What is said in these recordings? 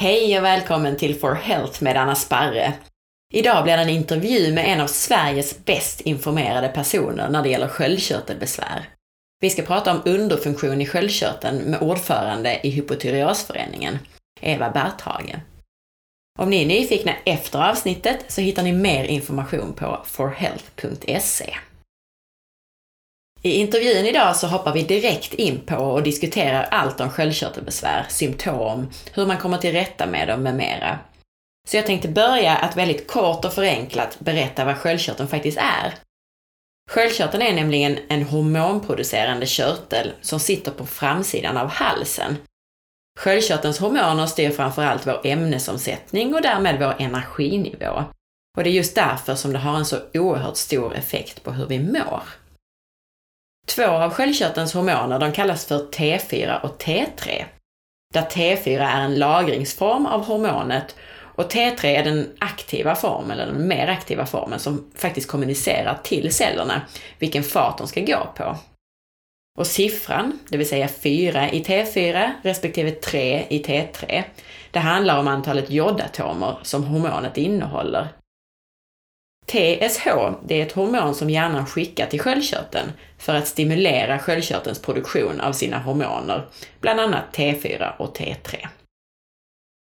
Hej och välkommen till For Health med Anna Sparre. Idag blir det en intervju med en av Sveriges bäst informerade personer när det gäller sköldkörtelbesvär. Vi ska prata om underfunktion i sköldkörteln med ordförande i Hypotyreosföreningen, Eva Berthagen. Om ni är nyfikna efter avsnittet så hittar ni mer information på forhealth.se. I intervjun idag så hoppar vi direkt in på och diskuterar allt om sköldkörtelbesvär, symptom, hur man kommer till rätta med dem med mera. Så jag tänkte börja att väldigt kort och förenklat berätta vad sköldkörteln faktiskt är. Sköldkörteln är nämligen en hormonproducerande körtel som sitter på framsidan av halsen. Sköldkörtelns hormoner styr framförallt vår ämnesomsättning och därmed vår energinivå. Och det är just därför som det har en så oerhört stor effekt på hur vi mår. Två av sköldkörtelns hormoner de kallas för T4 och T3. Där T4 är en lagringsform av hormonet och T3 är den aktiva formen, eller den mer aktiva formen, som faktiskt kommunicerar till cellerna vilken fart de ska gå på. Och siffran, det vill säga 4 i T4 respektive 3 i T3, det handlar om antalet jodatomer som hormonet innehåller. TSH, det är ett hormon som hjärnan skickar till sköldkörteln för att stimulera sköldkörtelns produktion av sina hormoner, bland annat T4 och T3.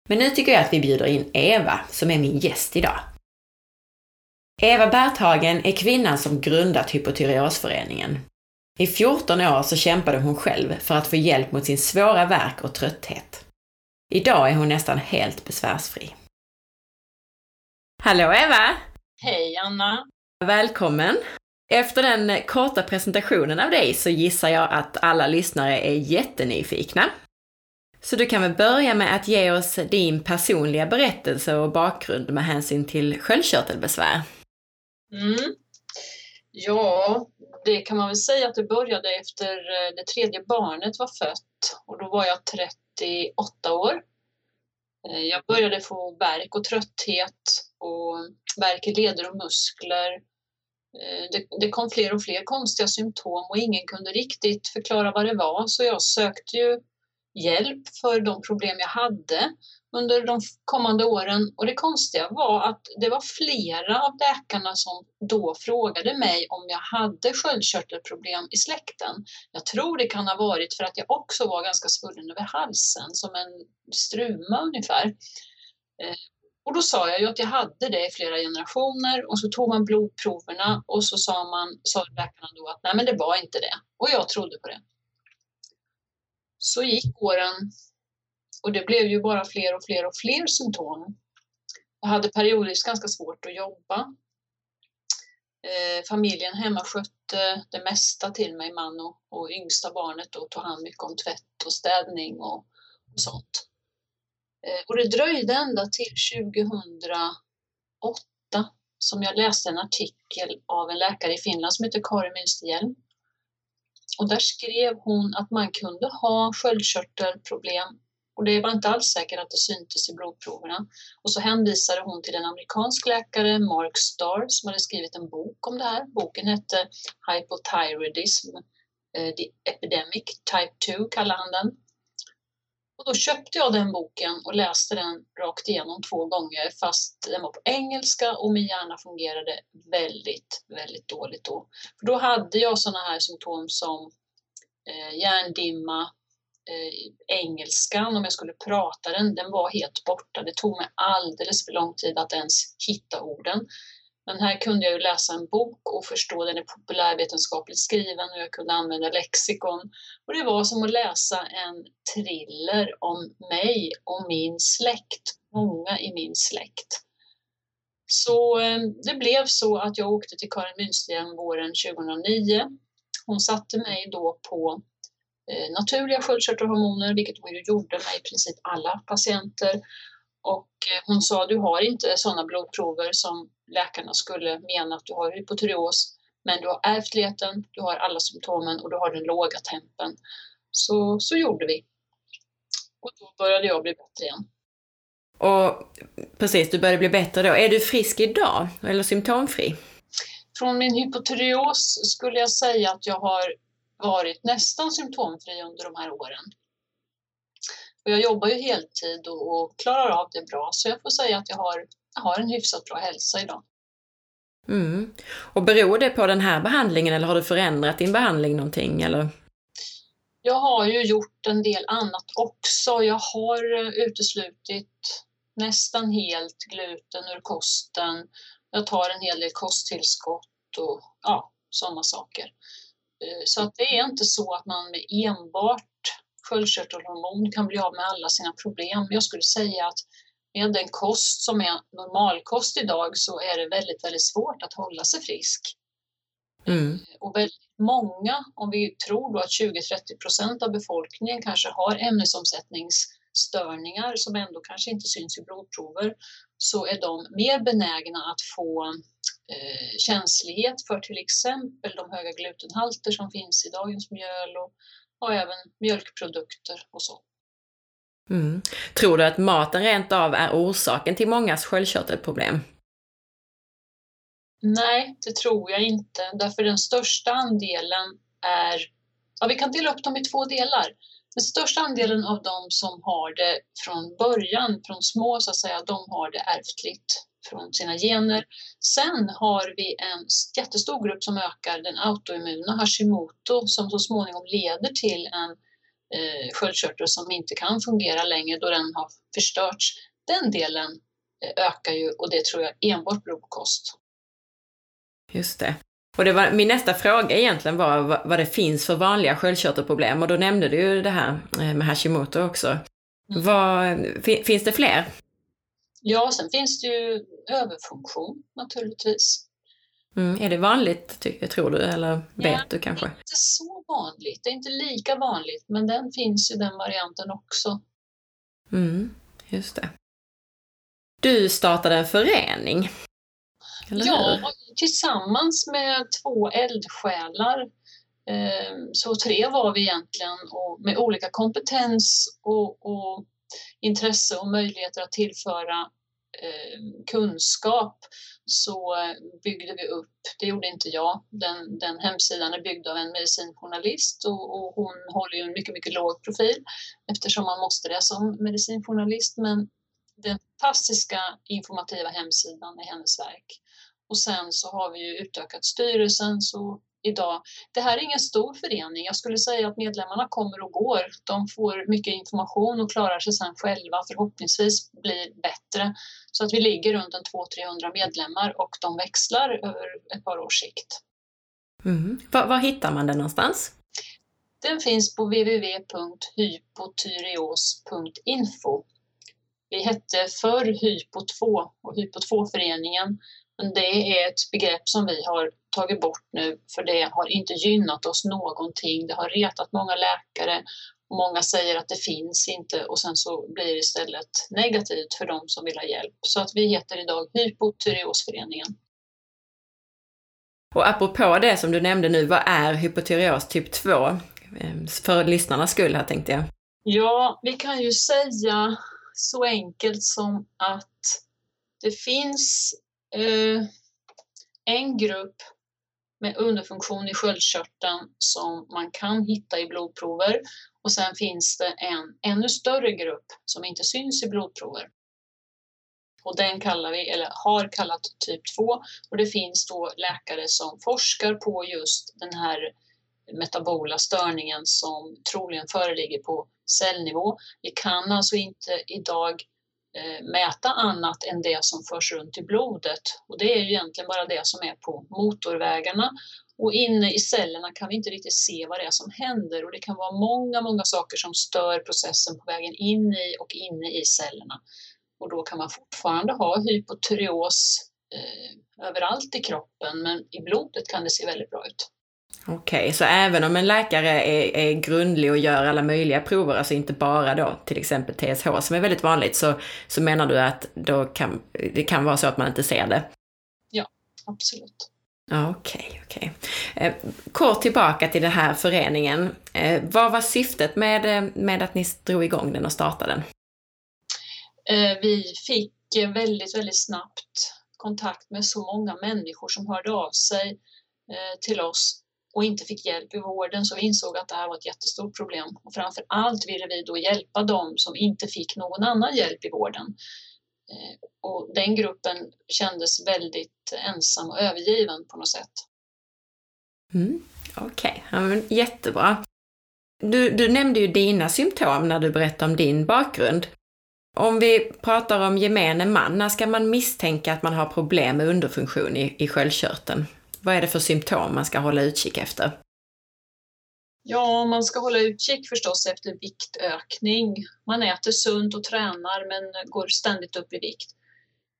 Men nu tycker jag att vi bjuder in Eva, som är min gäst idag. Eva Berthagen är kvinnan som grundat Hypotyreosföreningen. I 14 år så kämpade hon själv för att få hjälp mot sin svåra värk och trötthet. Idag är hon nästan helt besvärsfri. Hallå Eva! Hej Anna! Välkommen! Efter den korta presentationen av dig så gissar jag att alla lyssnare är jättenyfikna. Så du kan väl börja med att ge oss din personliga berättelse och bakgrund med hänsyn till sköldkörtelbesvär. Mm. Ja, det kan man väl säga att det började efter eh, det tredje barnet var fött och då var jag 38 år. Eh, jag började få värk och trötthet och värk i leder och muskler. Eh, det, det, kom fler och fler konstiga symptom och ingen kunde riktigt förklara vad det var så jag sökte ju hjälp för de problem jag hade under de kommande åren. Och det konstiga var att det var flera av läkarna som då frågade mig om jag hade sköldkörtelproblem i släkten. Jag tror det kan ha varit för att jag också var ganska svullen över halsen, som en struma ungefär. Eh, och då sa jag ju att jag hade det i flera generationer och så tog man blodproverna och så sa, man, sa läkarna då att nej men det var inte det. Och jag trodde på det. Så gick åren och det blev ju bara fler och fler och fler symptom. Jag hade periodiskt ganska svårt att jobba. Eh, familjen hemma skötte det mesta till mig, man och, och yngsta barnet och tog hand mycket om tvätt och städning och, och sånt. Eh, och det dröjde ända till 2008 som jag läste en artikel av en läkare i Finland som heter Karin Münsterhjelm. Och där skrev hon att man kunde ha sköldkörtelproblem och det var inte alls säkert att det syntes i blodproverna. Och så hänvisade hon till en amerikansk läkare, Mark Starr, som hade skrivit en bok om det här. Boken hette Hypothyroidism, eh, The Epidemic Type 2 kallade han den. Och då köpte jag den boken och läste den rakt igenom två gånger fast den var på engelska och min hjärna fungerade väldigt, väldigt dåligt då. För då hade jag sådana här symptom som eh, hjärndimma, eh, engelskan, om jag skulle prata den, den var helt borta. Det tog mig alldeles för lång tid att ens hitta orden. Men här kunde jag ju läsa en bok och förstå den är populärvetenskapligt skriven och jag kunde använda lexikon. Och det var som att läsa en thriller om mig och min släkt, många i min släkt. Så eh, det blev så att jag åkte till Karin Münsterhjelm våren 2009. Hon satte mig då på eh, naturliga sköldkörtelhormoner, vilket hon ju gjorde med i princip alla patienter. Och eh, hon sa, du har inte sådana blodprover som läkarna skulle mena att du har hypotyreos, men du har ärftligheten, du har alla symptomen och du har den låga tempen. Så, så gjorde vi. Och då började jag bli bättre igen. Och precis, du började bli bättre då. Är du frisk idag eller symptomfri? Från min hypotyreos skulle jag säga att jag har varit nästan symptomfri under de här åren. Och jag jobbar ju heltid och, och klarar av det bra, så jag får säga att jag har, jag har en hyfsat bra hälsa idag. Mm. Och beror det på den här behandlingen eller har du förändrat din behandling någonting? Eller? Jag har ju gjort en del annat också. Jag har eh, uteslutit nästan helt gluten ur kosten. Jag tar en hel del kosttillskott och ja, sådana saker. Eh, så att det är inte så att man med enbart sköldkörtelhormon kan bli av med alla sina problem. Jag skulle säga att med den kost som är normalkost idag så är det väldigt, väldigt svårt att hålla sig frisk. Mm. Och väldigt många, om vi tror då att 20-30 procent av befolkningen kanske har ämnesomsättningsstörningar som ändå kanske inte syns i blodprover, så är de mer benägna att få eh, känslighet för till exempel de höga glutenhalter som finns i dagens mjöl och, och även mjölkprodukter och så. Mm. Tror du att maten rent av är orsaken till mångas sköldkörtelproblem? Nej, det tror jag inte. Därför den största andelen är... Ja, vi kan dela upp dem i två delar. Den största andelen av dem som har det från början, från små så att säga, de har det ärftligt från sina gener. Sen har vi en jättestor grupp som ökar den autoimmuna Hashimoto som så småningom leder till en eh, sköldkörtel som inte kan fungera längre då den har förstörts. Den delen eh, ökar ju och det tror jag enbart beror på kost. Just det. Och det var, min nästa fråga egentligen var vad, vad det finns för vanliga sköldkörtelproblem och då nämnde du ju det här eh, med Hashimoto också. Mm. Vad, finns det fler? Ja, sen finns det ju överfunktion naturligtvis. Mm, är det vanligt, tror du, eller vet ja, du kanske? Inte så vanligt, det är inte lika vanligt, men den finns ju den varianten också. Mm, just det. Du startade en förening. Eller ja, tillsammans med två eldsjälar. Eh, så tre var vi egentligen och med olika kompetens och, och intresse och möjligheter att tillföra Eh, kunskap så byggde vi upp, det gjorde inte jag, den, den hemsidan är byggd av en medicinjournalist och, och hon håller ju en mycket, mycket låg profil eftersom man måste det som medicinjournalist men den fantastiska informativa hemsidan är hennes verk. Och sen så har vi ju utökat styrelsen så idag. Det här är ingen stor förening. Jag skulle säga att medlemmarna kommer och går. De får mycket information och klarar sig sen själva, förhoppningsvis blir bättre. Så att vi ligger runt en 200-300 medlemmar och de växlar över ett par års sikt. Mm. Var, var hittar man den någonstans? Den finns på www.hypotyreos.info. Vi hette förr Hypo 2 och Hypo 2-föreningen men det är ett begrepp som vi har tagit bort nu för det har inte gynnat oss någonting. Det har retat många läkare många säger att det finns inte och sen så blir det istället negativt för de som vill ha hjälp. Så att vi heter idag Hypotyreosföreningen. Och apropå det som du nämnde nu, vad är hypotyreos typ 2? Ehm, för lyssnarnas skull här tänkte jag. Ja, vi kan ju säga så enkelt som att det finns eh, en grupp med underfunktion i sköldkörteln som man kan hitta i blodprover och sen finns det en ännu större grupp som inte syns i blodprover. Och den kallar vi, eller har kallat typ 2 och det finns då läkare som forskar på just den här metabola störningen som troligen föreligger på cellnivå. Vi kan alltså inte idag Eh, mäta annat än det som förs runt i blodet. Och det är ju egentligen bara det som är på motorvägarna. Och inne i cellerna kan vi inte riktigt se vad det är som händer och det kan vara många, många saker som stör processen på vägen in i och inne i cellerna. Och då kan man fortfarande ha hypotyreos eh, överallt i kroppen men i blodet kan det se väldigt bra ut. Okej, okay, så även om en läkare är, är grundlig och gör alla möjliga prover, alltså inte bara då till exempel TSH som är väldigt vanligt, så, så menar du att då kan, det kan vara så att man inte ser det? Ja, absolut. Okej, okay, okej. Okay. Eh, kort tillbaka till den här föreningen. Eh, vad var syftet med, eh, med att ni drog igång den och startade den? Vi fick väldigt, väldigt snabbt kontakt med så många människor som hörde av sig till oss och inte fick hjälp i vården så vi insåg att det här var ett jättestort problem. Och framför allt ville vi då hjälpa dem som inte fick någon annan hjälp i vården. Eh, och den gruppen kändes väldigt ensam och övergiven på något sätt. Mm, Okej, okay. ja, jättebra. Du, du nämnde ju dina symptom när du berättade om din bakgrund. Om vi pratar om gemene man, när ska man misstänka att man har problem med underfunktion i, i sköldkörteln? Vad är det för symptom man ska hålla utkik efter? Ja, man ska hålla utkik förstås efter viktökning. Man äter sunt och tränar men går ständigt upp i vikt.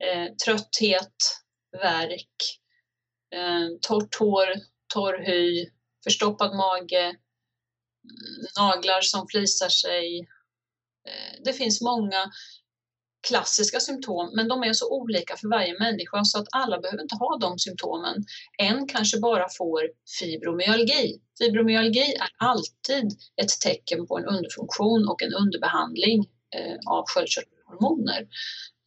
Eh, trötthet, värk, eh, torrt hår, torr hy, förstoppad mage, naglar som flisar sig. Eh, det finns många klassiska symptom, men de är så olika för varje människa så att alla behöver inte ha de symptomen. En kanske bara får fibromyalgi. Fibromyalgi är alltid ett tecken på en underfunktion och en underbehandling eh, av sköldkörtelhormoner.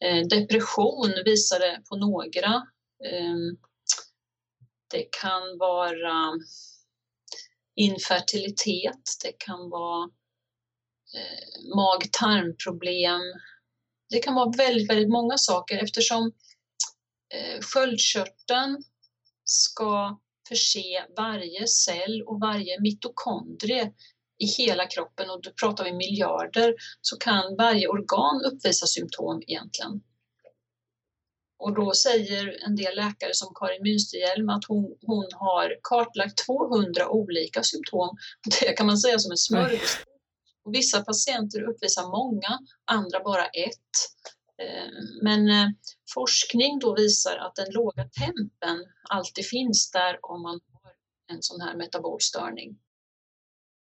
Eh, depression visade på några. Eh, det kan vara infertilitet, det kan vara eh, mag-tarmproblem, det kan vara väldigt, väldigt många saker eftersom eh, sköldkörteln ska förse varje cell och varje mitokondrie i hela kroppen och då pratar vi miljarder, så kan varje organ uppvisa symptom egentligen. Och då säger en del läkare som Karin Münsterhjelm att hon, hon har kartlagt 200 olika symptom. Det kan man säga som en smörgåsbord och vissa patienter uppvisar många, andra bara ett. Eh, men eh, forskning då visar att den låga tempen alltid finns där om man har en sån här metabolstörning.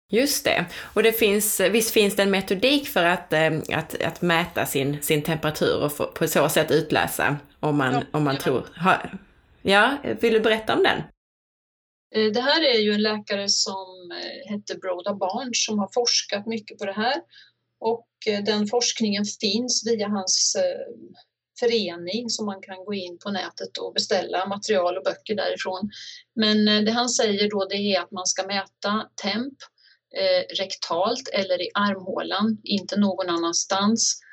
Just det. Och det finns, visst finns det en metodik för att, eh, att, att mäta sin, sin temperatur och på så sätt utläsa om man, ja, om man ja. tror... ja, vill du berätta om den? Eh, det här är ju en läkare som eh, hette Broda Barnes som har forskat mycket på det här och eh, den forskningen finns via hans förening som man kan gå in på nätet och beställa material och böcker därifrån. Men det han säger då det är att man ska mäta temp rektalt eller i armhålan, inte någon annanstans Eh,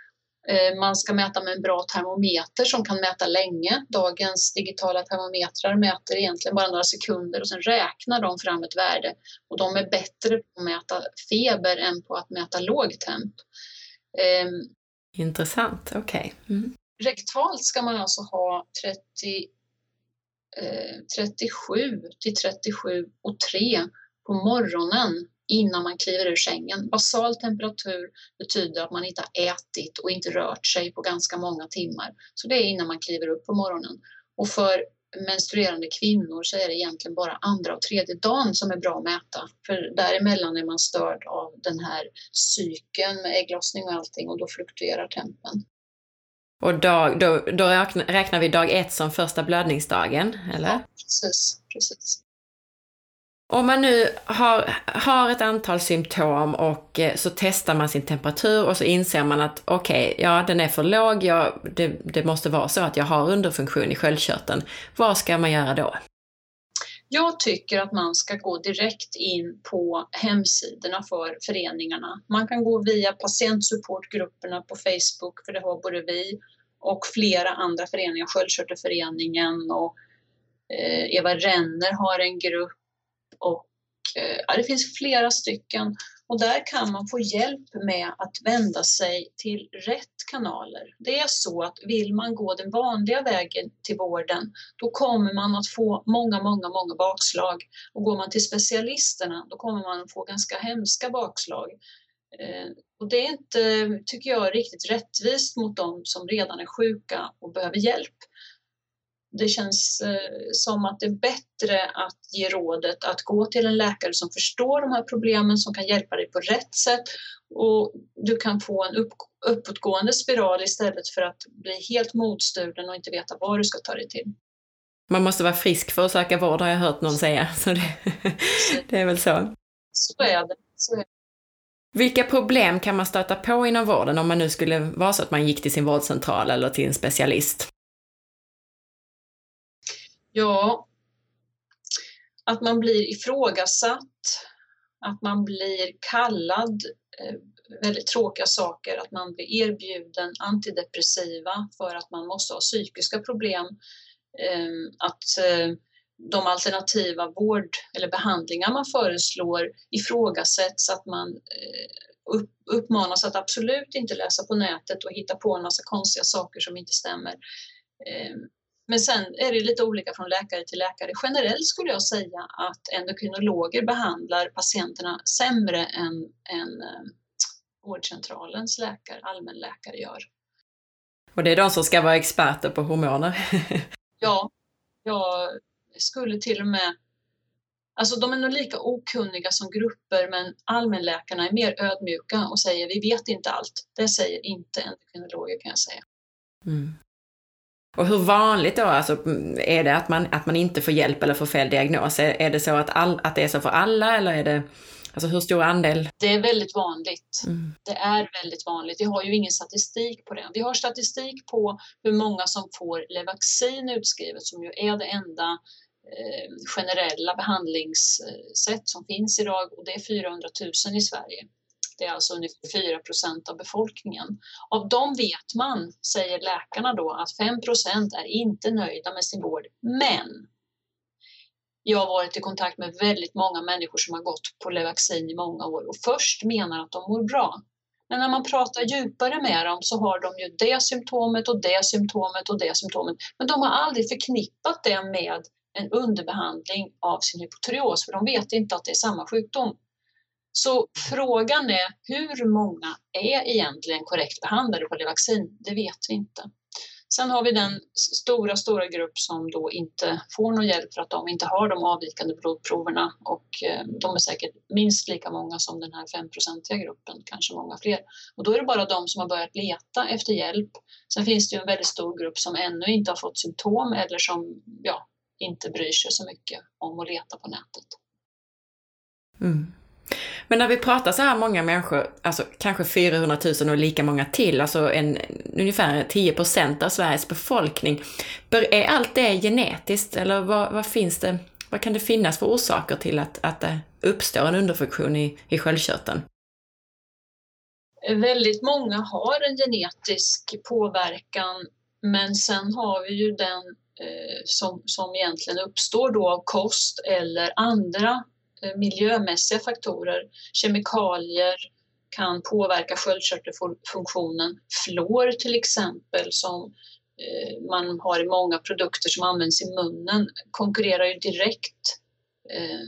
man ska mäta med en bra termometer som kan mäta länge. Dagens digitala termometrar mäter egentligen bara några sekunder och sen räknar de fram ett värde. Och de är bättre på att mäta feber än på att mäta låg temp. Ehm, Intressant, okej. Okay. Mm. Rektalt ska man alltså ha 30, eh, 37 till 37 och 3 på morgonen innan man kliver ur sängen. Basal temperatur betyder att man inte har ätit och inte rört sig på ganska många timmar. Så det är innan man kliver upp på morgonen. Och för menstruerande kvinnor så är det egentligen bara andra och tredje dagen som är bra att mäta. För däremellan är man störd av den här cykeln med ägglossning och allting och då fluktuerar tempen. Och dag, då, då räknar vi dag ett som första blödningsdagen, eller? Ja, precis. precis. Om man nu har, har ett antal symptom och eh, så testar man sin temperatur och så inser man att okej, okay, ja den är för låg, ja, det, det måste vara så att jag har underfunktion i sköldkörteln. Vad ska man göra då? Jag tycker att man ska gå direkt in på hemsidorna för föreningarna. Man kan gå via patientsupportgrupperna på Facebook, för det har både vi och flera andra föreningar, Sköldkörtelföreningen och eh, Eva Renner har en grupp och eh, ja, det finns flera stycken och där kan man få hjälp med att vända sig till rätt kanaler. Det är så att vill man gå den vanliga vägen till vården, då kommer man att få många, många, många bakslag. Och går man till specialisterna, då kommer man att få ganska hemska bakslag. Eh, och det är inte, tycker jag, riktigt rättvist mot dem som redan är sjuka och behöver hjälp det känns eh, som att det är bättre att ge rådet att gå till en läkare som förstår de här problemen, som kan hjälpa dig på rätt sätt och du kan få en upp, uppåtgående spiral istället för att bli helt modstulen och inte veta vad du ska ta dig till. Man måste vara frisk för att söka vård har jag hört någon säga, så det, det är väl så. Så är det. Så är det. Vilka problem kan man stöta på inom vården om man nu skulle vara så att man gick till sin vårdcentral eller till en specialist? Ja, att man blir ifrågasatt, att man blir kallad eh, väldigt tråkiga saker, att man blir erbjuden antidepressiva för att man måste ha psykiska problem, ehm, att eh, de alternativa vård eller behandlingar man föreslår ifrågasätts, att man eh, uppmanas att absolut inte läsa på nätet och hitta på en massa konstiga saker som inte stämmer. Ehm, men sen är det lite olika från läkare till läkare. Generellt skulle jag säga att endokrinologer behandlar patienterna sämre än, än eh, vårdcentralens läkare, allmänläkare gör. Och det är de som ska vara experter på hormoner? ja, jag skulle till och med Alltså de är nog lika okunniga som grupper men allmänläkarna är mer ödmjuka och säger vi vet inte allt. Det säger inte endokrinologer kan jag säga. Mm. Och hur vanligt då alltså, är det att man, att man inte får hjälp eller får fel diagnos? Är, är det så att, all, att det är så för alla eller är det Alltså hur stor andel? Det är väldigt vanligt. Mm. Det är väldigt vanligt. Vi har ju ingen statistik på det. Vi har statistik på hur många som får Levaxin utskrivet som ju är det enda eh, generella behandlingssätt som finns idag och det är 400 000 i Sverige. Det är alltså ungefär 4 procent av befolkningen. Av dem vet man, säger läkarna då, att 5 procent är inte nöjda med sin vård. Men jag har varit i kontakt med väldigt många människor som har gått på Levaxin i många år och först menar att de mår bra. Men när man pratar djupare med dem så har de ju det symptomet och det symptomet och det symptomet. Men de har aldrig förknippat det med en underbehandling av sin hypotyreos för de vet inte att det är samma sjukdom. Så frågan är hur många är egentligen korrekt behandlade på det vaccin? Det vet vi inte. Sen har vi den stora, stora grupp som då inte får någon hjälp för att de inte har de avvikande blodproverna och eh, de är säkert minst lika många som den här 5-procentiga gruppen, kanske många fler. Och då är det bara de som har börjat leta efter hjälp. Sen finns det ju en väldigt stor grupp som ännu inte har fått symptom eller som ja, inte bryr sig så mycket om att leta på nätet. Mm. Men när vi pratar så här många människor, alltså kanske 400 000 och lika många till, alltså en, ungefär 10 procent av Sveriges befolkning. Är allt det genetiskt eller vad, vad, finns det, vad kan det finnas för orsaker till att, att det uppstår en underfunktion i, i sköldkörteln? Väldigt många har en genetisk påverkan men sen har vi ju den eh, som, som egentligen uppstår då av kost eller andra Eh, miljömässiga faktorer. Kemikalier kan påverka sköldkörtelfunktionen. Fluor till exempel som eh, man har i många produkter som används i munnen konkurrerar ju direkt eh,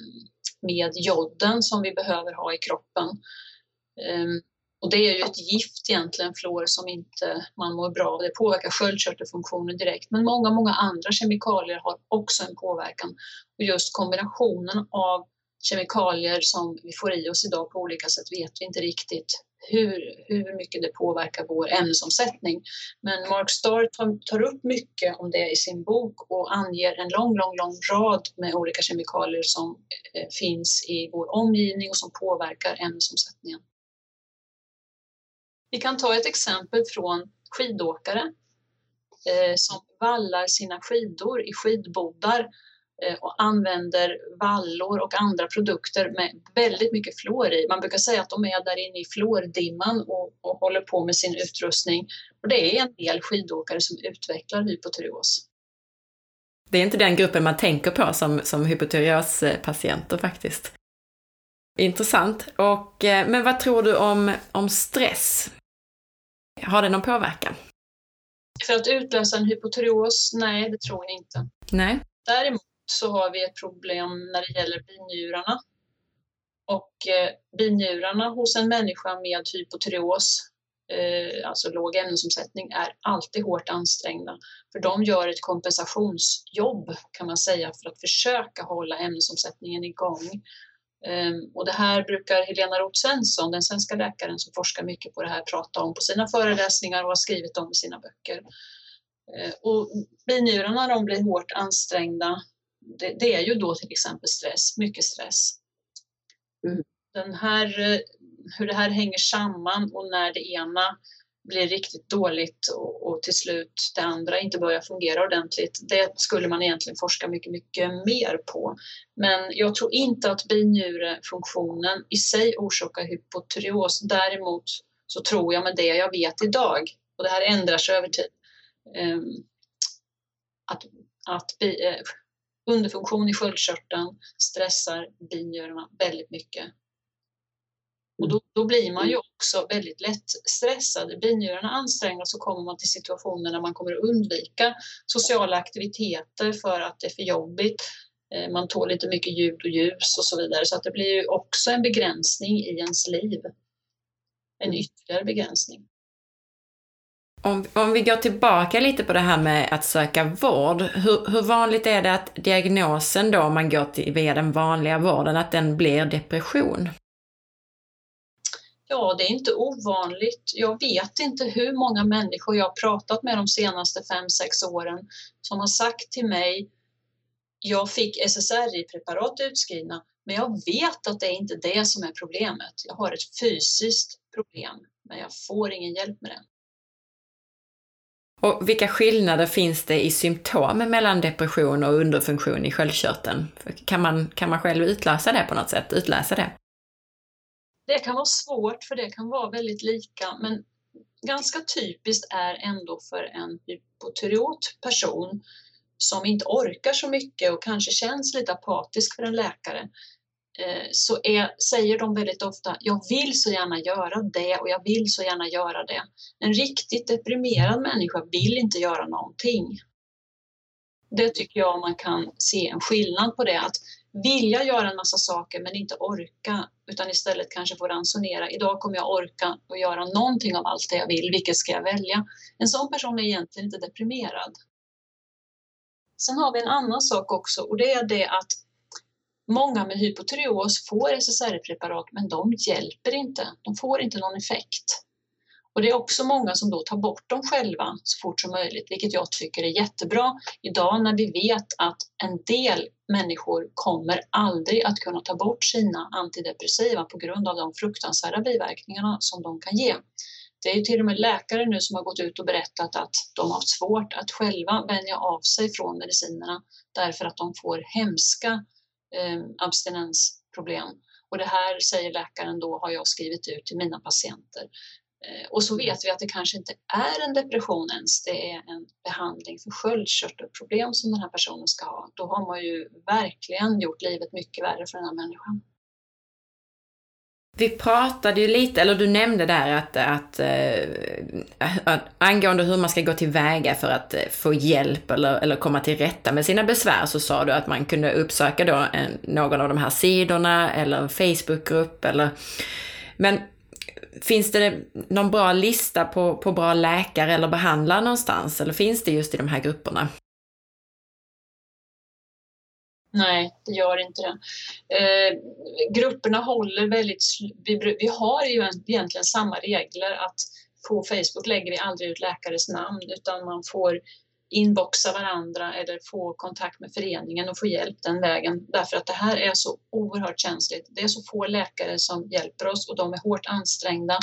med joden som vi behöver ha i kroppen. Ehm, och det är ju ett gift egentligen, fluor, som inte man mår bra av. Det påverkar sköldkörtelfunktionen direkt. Men många, många andra kemikalier har också en påverkan. Och just kombinationen av kemikalier som vi får i oss idag på olika sätt vet vi inte riktigt hur, hur mycket det påverkar vår ämnesomsättning. Men Mark Starr tar, upp mycket om det i sin bok och anger en lång, lång, lång rad med olika kemikalier som eh, finns i vår omgivning och som påverkar ämnesomsättningen. Vi kan ta ett exempel från skidåkare eh, som vallar sina skidor i skidbodar och använder vallor och andra produkter med väldigt mycket fluor i. Man brukar säga att de är där inne i fluordimman och, och håller på med sin utrustning. Och det är en del skidåkare som utvecklar hypotyreos. Det är inte den gruppen man tänker på som, som hypotyreospatienter faktiskt. Intressant. Och, eh, men vad tror du om, om stress? Har det någon påverkan? För att utlösa en hypotyreos? Nej, det tror jag inte. Nej. Däremot så har vi ett problem när det gäller binjurarna. Och eh, binjurarna hos en människa med hypotyreos, eh, alltså låg ämnesomsättning, är alltid hårt ansträngda. För de gör ett kompensationsjobb kan man säga för att försöka hålla ämnesomsättningen igång. Ehm, och det här brukar Helena Roth Svensson, den svenska läkaren som forskar mycket på det här, prata om på sina föreläsningar och har skrivit om i sina böcker. Ehm, och binjurarna de blir hårt ansträngda det, det, är ju då till exempel stress, mycket stress. Mm. Den här, hur det här hänger samman och när det ena blir riktigt dåligt och, och till slut det andra inte börjar fungera ordentligt. Det skulle man egentligen forska mycket, mycket mer på. Men jag tror inte att binjurefunktionen i sig orsakar hypotyreos. Däremot så tror jag med det jag vet idag, och det här ändrar sig över tid, ehm, att, att eh, underfunktion i sköldkörteln stressar binjurarna väldigt mycket och då, då, blir man ju mm. också väldigt lätt stressad. Binjurarna ansträngda så kommer man till situationer där man kommer att undvika sociala aktiviteter för att det är för jobbigt. Eh, man tål lite mycket ljud och ljus och så vidare. Så att det blir ju också en begränsning i ens liv. En ytterligare begränsning. Om, om vi går tillbaka lite på det här med att söka vård. Hur, hur vanligt är det att diagnosen då, om man går till, via den vanliga vården, att den blir depression? Ja, det är inte ovanligt. Jag vet inte hur många människor jag har pratat med de senaste fem sex åren som har sagt till mig jag fick SSRI-preparat utskrivna, men jag vet att det är inte det som är problemet. Jag har ett fysiskt problem, men jag får ingen hjälp med det. Och vilka skillnader finns det i symptom mellan depression och underfunktion i sköldkörteln? Kan man, kan man själv utläsa det på något sätt? Utläsa det? Det kan vara svårt för det kan vara väldigt lika men ganska typiskt är ändå för en hypotyreot person som inte orkar så mycket och kanske känns lite apatisk för en läkare Eh, så är, säger de väldigt ofta jag vill så gärna göra det och jag vill så gärna göra det. En riktigt deprimerad människa vill inte göra någonting. Det tycker jag man kan se en skillnad på det att vilja göra en massa saker men inte orka utan istället kanske få ransonera. Idag kommer jag orka och göra någonting av allt det jag vill. Vilket ska jag välja? En sån person är egentligen inte deprimerad. Sen har vi en annan sak också och det är det att många med hypotyreos får SSRI-preparat men de hjälper inte. De får inte någon effekt. Och det är också många som då tar bort dem själva så fort som möjligt, vilket jag tycker är jättebra idag när vi vet att en del människor kommer aldrig att kunna ta bort sina antidepressiva på grund av de fruktansvärda biverkningarna som de kan ge. Det är ju till och med läkare nu som har gått ut och berättat att de har svårt att själva vänja av sig från medicinerna därför att de får hemska Eh, abstinensproblem. Och det här, säger läkaren då, har jag skrivit ut till mina patienter. Eh, och så vet vi att det kanske inte är en depression ens, det är en behandling för sköldkörtelproblem som den här personen ska ha. Då har man ju verkligen gjort livet mycket värre för den här människan. Vi pratade ju lite, eller du nämnde där att, att, eh, att angående hur man ska gå tillväga för att eh, få hjälp eller, eller komma till rätta med sina besvär så sa du att man kunde uppsöka då en, någon av de här sidorna eller en Facebookgrupp eller men Finns det någon bra lista på, på bra läkare eller behandlare någonstans? Eller finns det just i de här grupperna? Nej, det gör inte det. Eh, grupperna håller väldigt... Vi, vi har ju egentligen samma regler att på Facebook lägger vi aldrig ut läkares namn utan man får inboxa varandra eller få kontakt med föreningen och få hjälp den vägen. Därför att det här är så oerhört känsligt. Det är så få läkare som hjälper oss och de är hårt ansträngda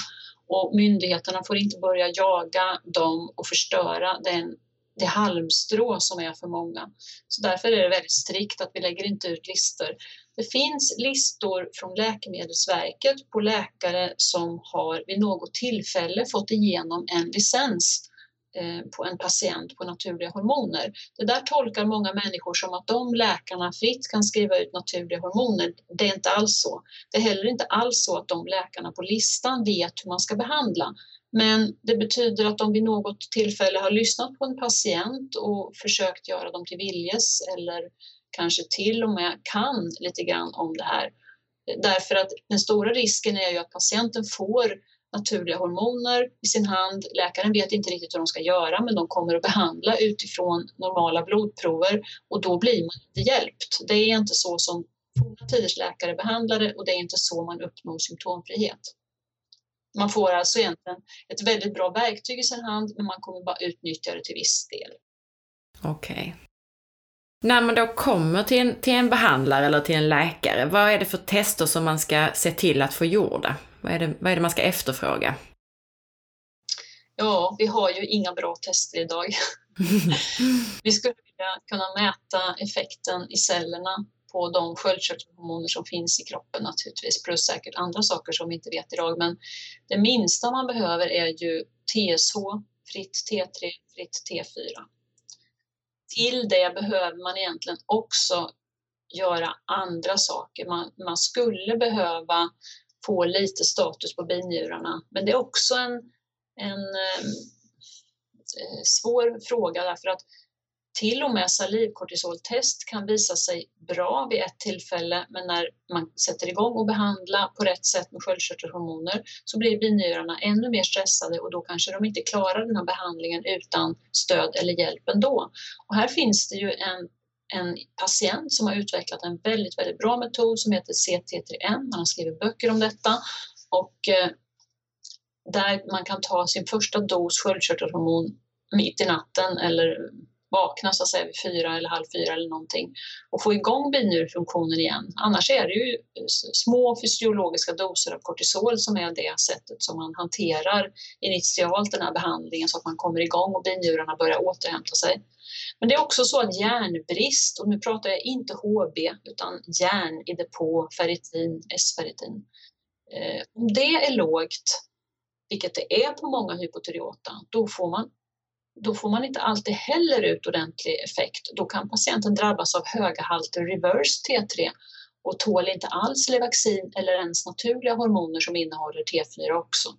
och myndigheterna får inte börja jaga dem och förstöra den, det halmstrå som är för många. Så därför är det väldigt strikt att vi lägger inte ut listor. Det finns listor från Läkemedelsverket på läkare som har vid något tillfälle fått igenom en licens eh, på en patient på naturliga hormoner. Det där tolkar många människor som att de läkarna fritt kan skriva ut naturliga hormoner. Det är inte alls så. Det är heller inte alls så att de läkarna på listan vet hur man ska behandla. Men det betyder att de vid något tillfälle har lyssnat på en patient och försökt göra dem till viljes eller kanske till och med kan lite grann om det här. Därför att den stora risken är ju att patienten får naturliga hormoner i sin hand. Läkaren vet inte riktigt hur de ska göra men de kommer att behandla utifrån normala blodprover och då blir man inte hjälpt. Det är inte så som forna tiders läkare behandlade och det är inte så man uppnår symptomfrihet. Man får alltså egentligen ett väldigt bra verktyg i sin hand men man kommer bara utnyttja det till viss del. Okej. Okay. När man då kommer till en, till en behandlare eller till en läkare, vad är det för tester som man ska se till att få gjorda? Vad är det, vad är det man ska efterfråga? Ja, vi har ju inga bra tester idag. vi skulle vilja kunna mäta effekten i cellerna på de sköldkörtelhormoner som finns i kroppen naturligtvis, plus säkert andra saker som vi inte vet idag. Men det minsta man behöver är ju TSH, fritt T3, fritt T4. Till det behöver man egentligen också göra andra saker. Man, man skulle behöva få lite status på binjurarna, men det är också en, en eh, svår fråga därför att till och med salivkortisoltest kan visa sig bra vid ett tillfälle men när man sätter igång och behandla på rätt sätt med sköldkörtelhormoner så blir binjurarna ännu mer stressade och då kanske de inte klarar den här behandlingen utan stöd eller hjälp ändå. Och här finns det ju en, en patient som har utvecklat en väldigt, väldigt bra metod som heter CT3N. Man har skrivit böcker om detta och eh, där man kan ta sin första dos sköldkörtelhormon mitt i natten eller vakna så att säga vid fyra eller halv fyra eller någonting och få igång binjurfunktionen igen. Annars är det ju små fysiologiska doser av kortisol som är det sättet som man hanterar initialt den här behandlingen så att man kommer igång och binjurarna börjar återhämta sig. Men det är också så att järnbrist, och nu pratar jag inte HB utan järn i depå, ferritin, S-ferritin. Eh, om det är lågt, vilket det är på många hypotyreota, då får man då får man inte alltid heller ut ordentlig effekt. Då kan patienten drabbas av höga halter reverse T3 och tål inte alls Levaxin eller ens naturliga hormoner som innehåller T4 också.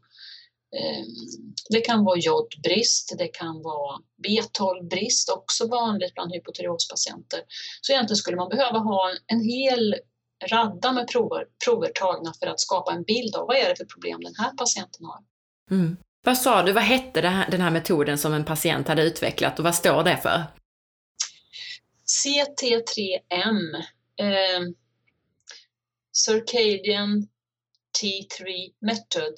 Ehm, det kan vara jodbrist, det kan vara B12-brist, också vanligt bland hypotyreospatienter. Så egentligen skulle man behöva ha en hel radda med prover, prover tagna för att skapa en bild av vad är det för problem den här patienten har. Mm. Vad sa du, vad hette den här metoden som en patient hade utvecklat och vad står det för? CT3M, eh, Circadian T3 Method.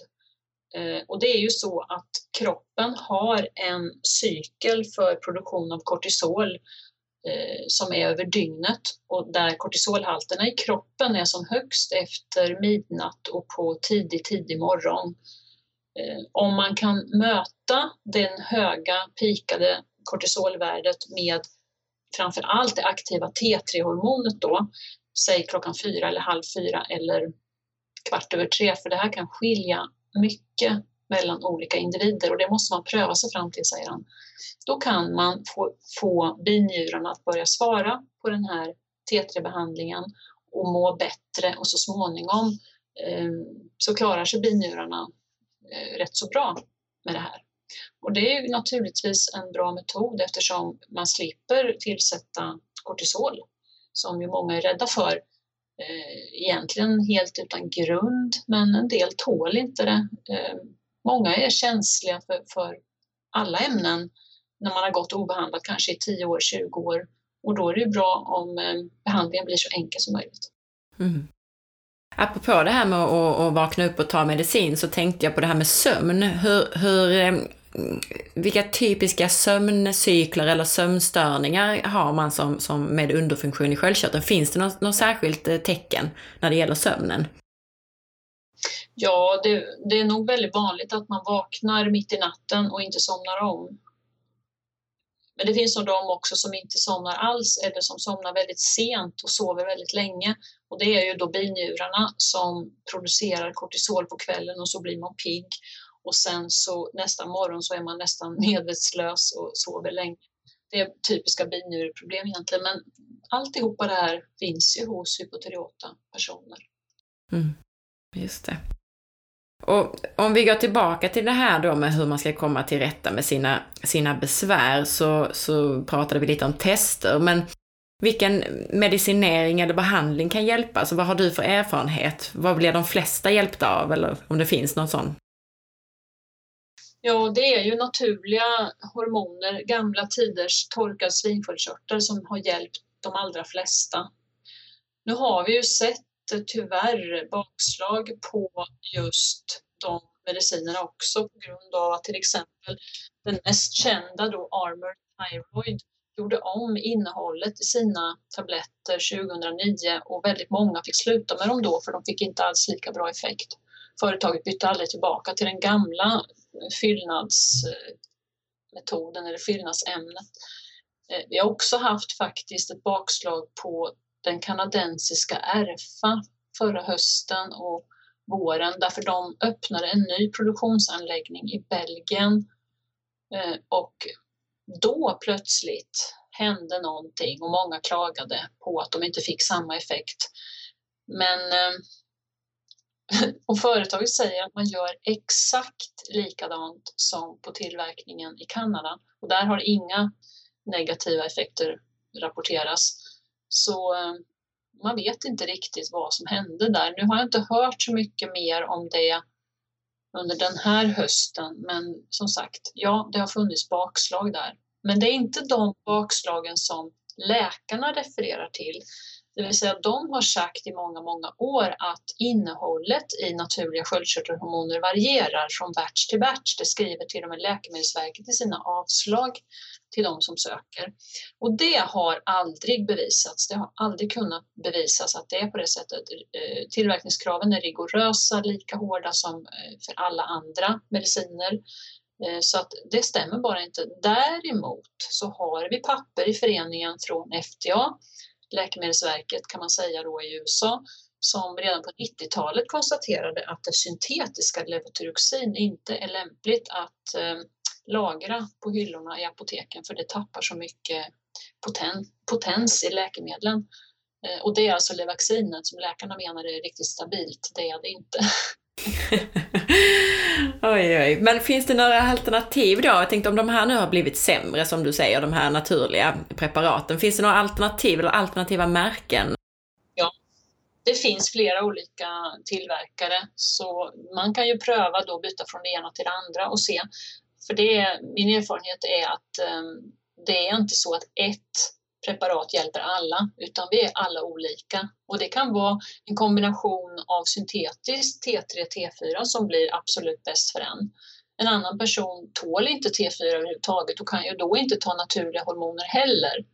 Eh, och det är ju så att kroppen har en cykel för produktion av kortisol eh, som är över dygnet och där kortisolhalterna i kroppen är som högst efter midnatt och på tidig, tidig morgon. Eh, om man kan möta den höga pikade kortisolvärdet med framför allt det aktiva T3-hormonet då, säg klockan fyra eller halv fyra eller kvart över tre, för det här kan skilja mycket mellan olika individer och det måste man pröva sig fram till, säger han. Då kan man få, få binjurarna att börja svara på den här T3-behandlingen och må bättre och så småningom eh, så klarar sig binjurarna Eh, rätt så bra med det här. Och det är naturligtvis en bra metod eftersom man slipper tillsätta kortisol som ju många är rädda för. Eh, egentligen helt utan grund, men en del tål inte det. Eh, många är känsliga för, för alla ämnen när man har gått obehandlat kanske i 10 år, 20 år. Och då är det ju bra om behandlingen blir så enkel som möjligt. Mm. Apropå det här med att, att vakna upp och ta medicin så tänkte jag på det här med sömn. Hur, hur, eh, vilka typiska sömncykler eller sömnstörningar har man som, som med underfunktion i sköldkörteln? Finns det något, något särskilt eh, tecken när det gäller sömnen? Ja, det, det, är nog väldigt vanligt att man vaknar mitt i natten och inte somnar om. Men det finns nog de också som inte somnar alls eller som somnar väldigt sent och sover väldigt länge. Och det är ju då binjurarna som producerar kortisol på kvällen och så blir man pigg. Och sen så nästa morgon så är man nästan medvetslös och sover länge. Det är typiska binjureproblem egentligen, men alltihopa det här finns ju hos hypotyreota personer. Mm, just det. Och om vi går tillbaka till det här då med hur man ska komma till rätta med sina, sina besvär så, så pratade vi lite om tester, men vilken medicinering eller behandling kan hjälpa? Alltså vad har du för erfarenhet? Vad blir de flesta hjälpta av eller om det finns någon sån? Ja, det är ju naturliga hormoner, gamla tiders torkad svinsköldkörtel som har hjälpt de allra flesta. Nu har vi ju sett tyvärr bakslag på just de medicinerna också på grund av att till exempel den mest kända då Armor Thyroid gjorde om innehållet i sina tabletter 2009 och väldigt många fick sluta med dem då för de fick inte alls lika bra effekt. Företaget bytte aldrig tillbaka till den gamla fyllnadsmetoden eller fyllnadsämnet. Eh, vi har också haft faktiskt ett bakslag på den kanadensiska RFA förra hösten och våren därför de öppnade en ny produktionsanläggning i Belgien eh, och då plötsligt hände någonting och många klagade på att de inte fick samma effekt. Men eh, och företaget säger att man gör exakt likadant som på tillverkningen i Kanada och där har inga negativa effekter rapporteras. Så eh, man vet inte riktigt vad som hände där. Nu har jag inte hört så mycket mer om det under den här hösten, men som sagt, ja, det har funnits bakslag där. Men det är inte de bakslagen som läkarna refererar till, det vill säga de har sagt i många, många år att innehållet i naturliga sköldkörtelhormoner varierar från batch till batch. Det skriver till och med Läkemedelsverket i sina avslag till de som söker. Och det har aldrig bevisats. Det har aldrig kunnat bevisas att det är på det sättet. Eh, tillverkningskraven är rigorösa, lika hårda som eh, för alla andra mediciner. Eh, så att det stämmer bara inte. Däremot så har vi papper i föreningen från FDA Läkemedelsverket kan man säga då i USA som redan på 90-talet konstaterade att det syntetiska levotiroxin inte är lämpligt att eh, lagra på hyllorna i apoteken för det tappar så mycket poten potens i läkemedlen. Eh, och det är alltså Levaxinet som läkarna menar är riktigt stabilt, det är det inte. oj, oj. Men finns det några alternativ då? Jag tänkte om de här nu har blivit sämre, som du säger, de här naturliga preparaten. Finns det några alternativ eller alternativa märken? Ja, det finns flera olika tillverkare, så man kan ju pröva då byta från det ena till det andra och se. För det, min erfarenhet är att um, det är inte så att ett preparat hjälper alla, utan vi är alla olika. Och det kan vara en kombination av syntetiskt T3, T4 som blir absolut bäst för en. En annan person tål inte T4 överhuvudtaget och kan ju då inte ta naturliga hormoner heller.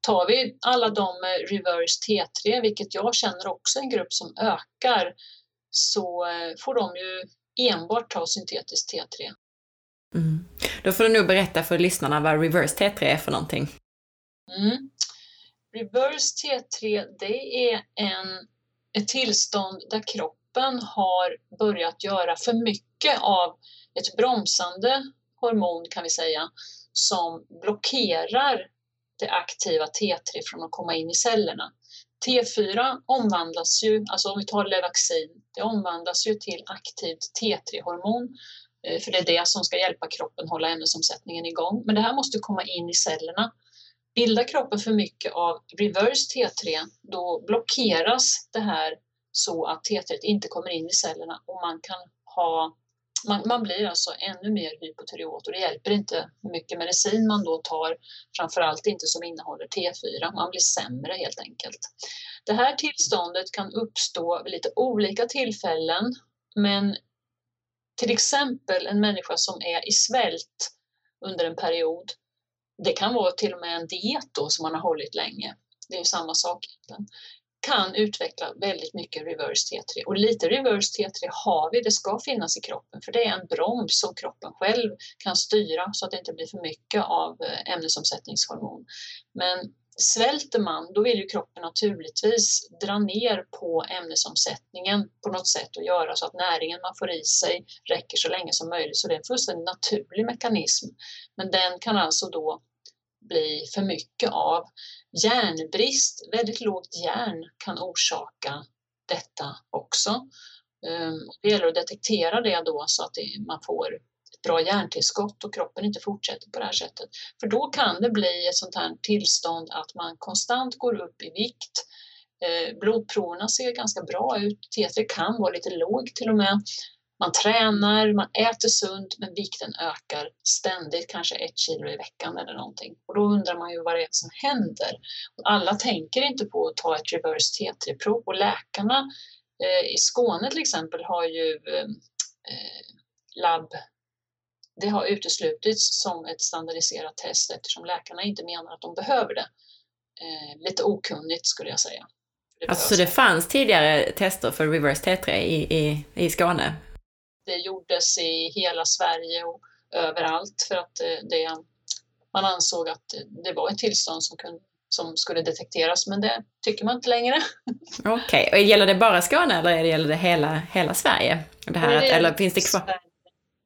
Tar vi alla de med reverse T3, vilket jag känner också är en grupp som ökar, så eh, får de ju enbart ta syntetiskt T3. Mm. Då får du nog berätta för lyssnarna vad reverse T3 är för någonting. Mm. Reverse T3 det är en, ett tillstånd där kroppen har börjat göra för mycket av ett bromsande hormon kan vi säga som blockerar det aktiva T3 från att komma in i cellerna. T4 omvandlas ju, alltså om vi tar Levaxin, det omvandlas ju till aktivt T3-hormon Eh, för det är det som ska hjälpa kroppen hålla ämnesomsättningen igång. Men det här måste komma in i cellerna Bildar kroppen för mycket av reverse T3 då blockeras det här så att T3 inte kommer in i cellerna och man kan ha man, man blir alltså ännu mer hypotyreot och det hjälper inte hur mycket medicin man då tar, framförallt inte som innehåller T4, man blir sämre helt enkelt. Det här tillståndet kan uppstå vid lite olika tillfällen, men till exempel en människa som är i svält under en period det kan vara till och med en diet då som man har hållit länge. Det är samma sak egentligen kan utveckla väldigt mycket reverse T3 och lite reverse T3 har vi, det ska finnas i kroppen för det är en broms som kroppen själv kan styra så att det inte blir för mycket av eh, ämnesomsättningshormon. Men svälter man, då vill ju kroppen naturligtvis dra ner på ämnesomsättningen på något sätt och göra så att näringen man får i sig räcker så länge som möjligt. Så det är en fullständigt naturlig mekanism. Men den kan alltså då bli för mycket av. Järnbrist, väldigt lågt järn kan orsaka detta också. Ehm, det gäller att detektera det då så att man får bra järntillskott och kroppen inte fortsätter på det här sättet. För då kan det bli ett sånt här tillstånd att man konstant går upp i vikt. Eh, blodproverna ser ganska bra ut, T3 kan vara lite låg till och med. Man tränar, man äter sunt men vikten ökar ständigt, kanske ett kilo i veckan eller någonting. Och då undrar man ju vad det är som händer. Alla tänker inte på att ta ett reverse T3-prov och läkarna eh, i Skåne till exempel har ju eh, eh labb det har uteslutits som ett standardiserat test eftersom läkarna inte menar att de behöver det. Eh, lite okunnigt skulle jag säga. Det alltså det fanns tidigare tester för reverse T3 i, i, i Skåne? det gjordes i hela Sverige och överallt för att eh, det, man ansåg att det var ett tillstånd som, kunde, som skulle detekteras, men det tycker man inte längre. Okej, okay. och gäller det bara Skåne eller gäller det hela, hela Sverige? Det här, det eller finns det kvar?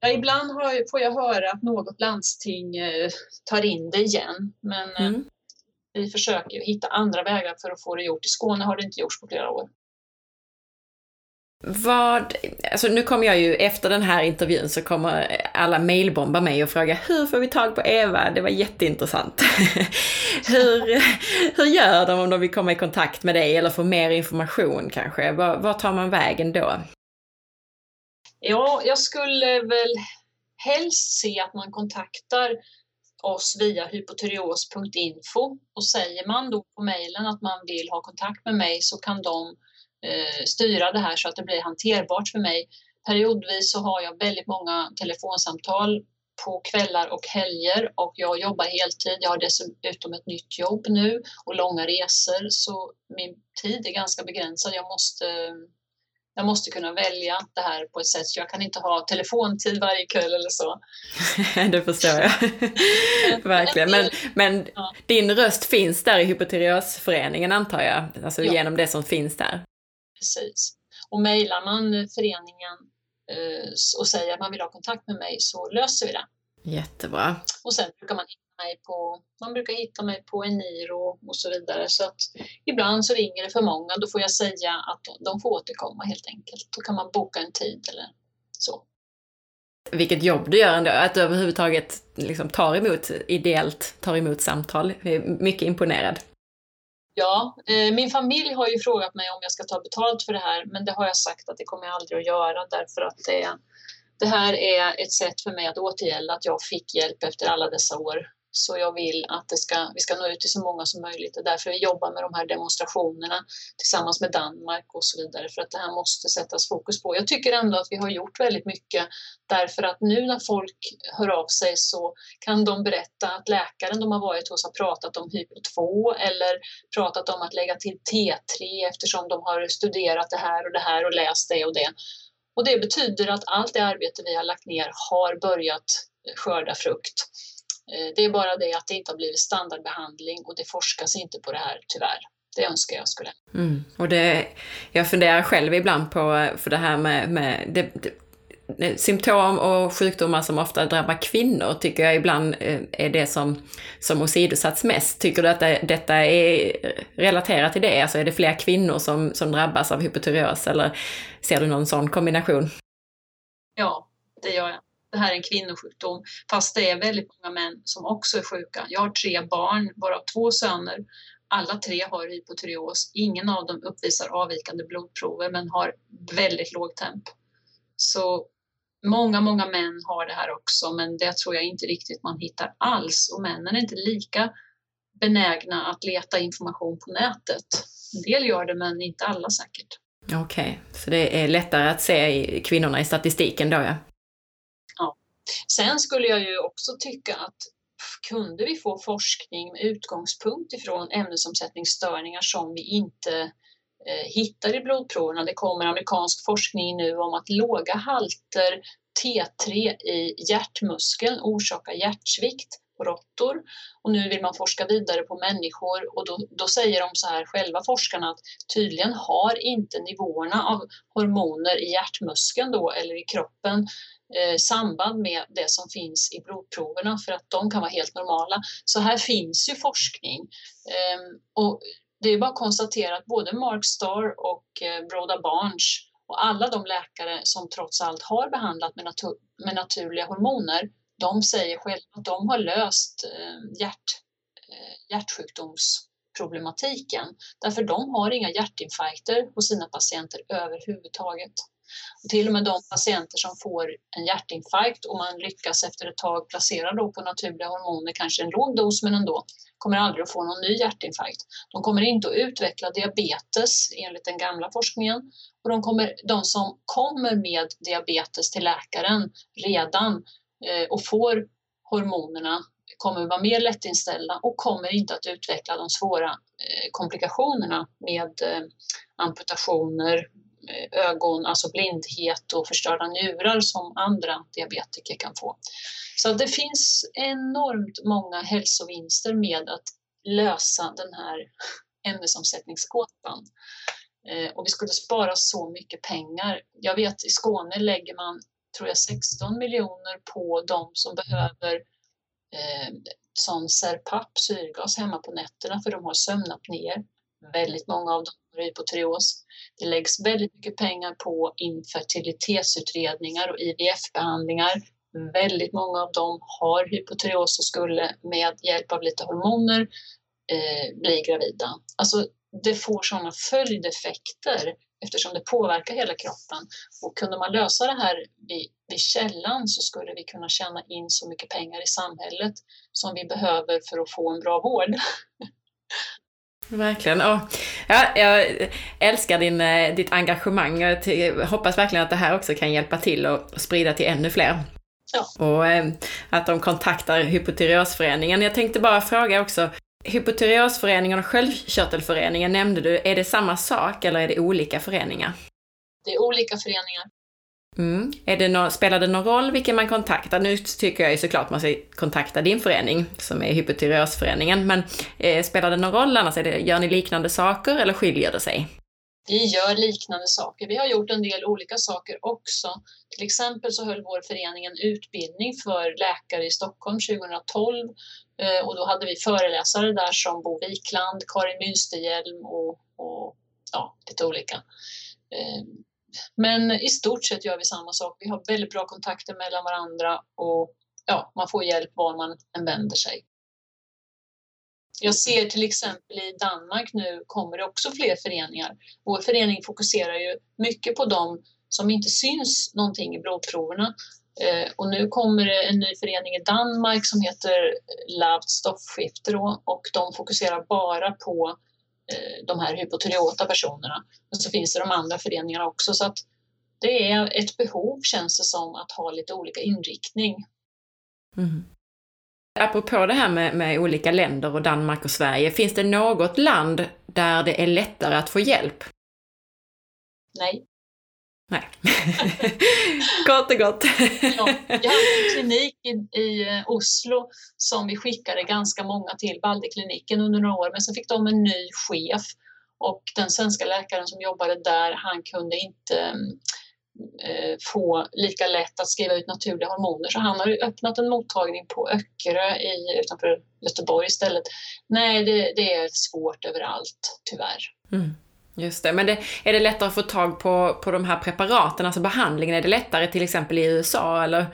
Ja, ibland har, får jag höra att något landsting eh, tar in det igen, men eh, mm. vi försöker hitta andra vägar för att få det gjort. I Skåne har det inte gjorts på flera år. Vad, alltså nu kommer jag ju, efter den här intervjun så kommer alla mailbomba mig och fråga hur får vi tag på Eva? Det var jätteintressant. hur, hur gör de om de vill komma i kontakt med dig eller få mer information kanske? Var, tar man vägen då? Ja, jag skulle väl helst se att man kontaktar oss via hypotyreos.info och säger man då på mejlen att man vill ha kontakt med mig så kan de eh, styra det här så att det blir hanterbart för mig. Periodvis så har jag väldigt många telefonsamtal på kvällar och helger och jag jobbar heltid. Jag har dessutom ett nytt jobb nu och långa resor så min tid är ganska begränsad. Jag måste, jag måste kunna välja det här på ett sätt så jag kan inte ha telefontid varje kväll eller så. det förstår jag. Verkligen. Men, men ja. din röst finns där i Hypotyreosföreningen antar jag? Alltså ja. genom det som finns där? Precis. Och mejlar man föreningen eh, och säger att man vill ha kontakt med mig så löser vi det. Jättebra. Och sen brukar man hitta mig på, man brukar hitta mig på Eniro och så vidare. Så att ibland så ringer det för många, då får jag säga att de får återkomma helt enkelt. Då kan man boka en tid eller så. Vilket jobb du gör ändå, att du överhuvudtaget liksom tar emot, ideellt tar emot samtal. Jag är mycket imponerad. Ja, eh, min familj har ju frågat mig om jag ska ta betalt för det här, men det har jag sagt att det kommer jag aldrig att göra därför att det, det här är ett sätt för mig att återgälda att jag fick hjälp efter alla dessa år så jag vill att det ska, vi ska nå ut till så många som möjligt. och därför vi jobbar med de här demonstrationerna tillsammans med Danmark och så vidare, för att det här måste sättas fokus på. Jag tycker ändå att vi har gjort väldigt mycket därför att nu när folk hör av sig så kan de berätta att läkaren de har varit hos har pratat om hypo 2 eller pratat om att lägga till T3 eftersom de har studerat det här och det här och läst det och det. Och det betyder att allt det arbete vi har lagt ner har börjat skörda frukt. Eh, det är bara det att det inte har blivit standardbehandling och det forskas inte på det här tyvärr. Det önskar jag skulle. Mm. Och det, jag funderar själv ibland på, eh, för det här med, med det, det, Eh, symptom och sjukdomar som ofta drabbar kvinnor tycker jag ibland eh, är det som, som åsidosatts mest. Tycker du att det, detta är relaterat till det? Alltså är det fler kvinnor som, som drabbas av hypotyreos eller ser du någon sån kombination? Ja, det gör jag det här är en kvinnosjukdom, fast det är väldigt många män som också är sjuka. Jag har tre barn, varav två söner. Alla tre har hypotyreos. Ingen av dem uppvisar avvikande blodprover men har väldigt låg temp. Så många, många män har det här också, men det tror jag inte riktigt man hittar alls. Och männen är inte lika benägna att leta information på nätet. En del gör det, men inte alla säkert. Okej, okay. så det är lättare att se kvinnorna i statistiken då ja? Sen skulle jag ju också tycka att kunde vi få forskning med utgångspunkt ifrån ämnesomsättningsstörningar som vi inte Eh, hittar i blodproverna. Det kommer amerikansk forskning nu om att låga halter T3 i hjärtmuskeln orsakar hjärtsvikt på råttor och nu vill man forska vidare på människor och då, då säger de så här själva forskarna att tydligen har inte nivåerna av hormoner i hjärtmuskeln då eller i kroppen eh, samband med det som finns i blodproverna för att de kan vara helt normala. Så här finns ju forskning. Eh, och det är bara att konstatera att både Mark Starr och eh, Broda Barnes och alla de läkare som trots allt har behandlat med, natur med naturliga hormoner, de säger själva att de har löst eh, hjärt, eh, hjärtsjukdomsproblematiken. Därför de har inga hjärtinfarkter hos sina patienter överhuvudtaget. Och till och med de patienter som får en hjärtinfarkt och man lyckas efter ett tag placera då på naturliga hormoner, kanske en låg dos men ändå, kommer aldrig att få någon ny hjärtinfarkt. De kommer inte att utveckla diabetes enligt den gamla forskningen och de, kommer, de som kommer med diabetes till läkaren redan eh, och får hormonerna kommer vara mer lättinställda och kommer inte att utveckla de svåra eh, komplikationerna med eh, amputationer, ögon, alltså blindhet och förstörda njurar som andra diabetiker kan få. Så det finns enormt många hälsovinster med att lösa den här ämnesomsättningsgåtan. Eh, och vi skulle spara så mycket pengar. Jag vet i Skåne lägger man, tror jag, 16 miljoner på de som behöver eh, sån Serpap, syrgas, hemma på nätterna för de har sömnapnéer. Väldigt många av dem hypotyreos. Det läggs väldigt mycket pengar på infertilitetsutredningar och IVF-behandlingar. Väldigt många av dem har hypotyreos och skulle med hjälp av lite hormoner eh, bli gravida. Alltså det får sådana följdeffekter eftersom det påverkar hela kroppen. Och kunde man lösa det här vid, vid källan så skulle vi kunna tjäna in så mycket pengar i samhället som vi behöver för att få en bra vård. Verkligen. Oh. Ja, jag älskar din, eh, ditt engagemang. Jag hoppas verkligen att det här också kan hjälpa till och sprida till ännu fler. Ja. Och eh, att de kontaktar Hypotyreosföreningen. Jag tänkte bara fråga också, Hypotyreosföreningen och Sköldkörtelföreningen nämnde du, är det samma sak eller är det olika föreningar? Det är olika föreningar. Mm. Är det no spelar det någon roll vilken man kontaktar? Nu tycker jag ju såklart att man ska kontakta din förening, som är Hypotyreosföreningen, men eh, spelar det någon roll annars? Är det, gör ni liknande saker eller skiljer det sig? Vi gör liknande saker. Vi har gjort en del olika saker också. Till exempel så höll vår förening en utbildning för läkare i Stockholm 2012 eh, och då hade vi föreläsare där som Bo Wikland, Karin Münsterhjelm och, och ja, lite olika. Men i stort sett gör vi samma sak. Vi har väldigt bra kontakter mellan varandra och ja, man får hjälp var man än vänder sig. Jag ser till exempel i Danmark nu kommer det också fler föreningar. Vår förening fokuserar ju mycket på dem som inte syns någonting i blodproverna. Eh, och nu kommer det en ny förening i Danmark som heter Lavt Stoffskifte och de fokuserar bara på eh, de här hypotyreota personerna. Men så finns det de andra föreningarna också så att det är ett behov känns det som att ha lite olika inriktning. Mm. Apropå det här med, med olika länder och Danmark och Sverige, finns det något land där det är lättare att få hjälp? Nej. Nej. gott och gott. ja, jag hade en klinik i, i, eh, Oslo som vi skickade ganska många till, Balderkliniken, under några år, men så fick de en ny chef och den svenska läkaren som jobbade där, han kunde inte mm, Eh, få lika lätt att skriva ut naturliga hormoner. Så han har öppnat en mottagning på Öckerö i, utanför Göteborg istället. Nej, det, det är svårt överallt, tyvärr. Mm. Just det, men det, är det lättare att få tag på, på de här preparaten, alltså behandlingen, är det lättare till exempel i USA eller?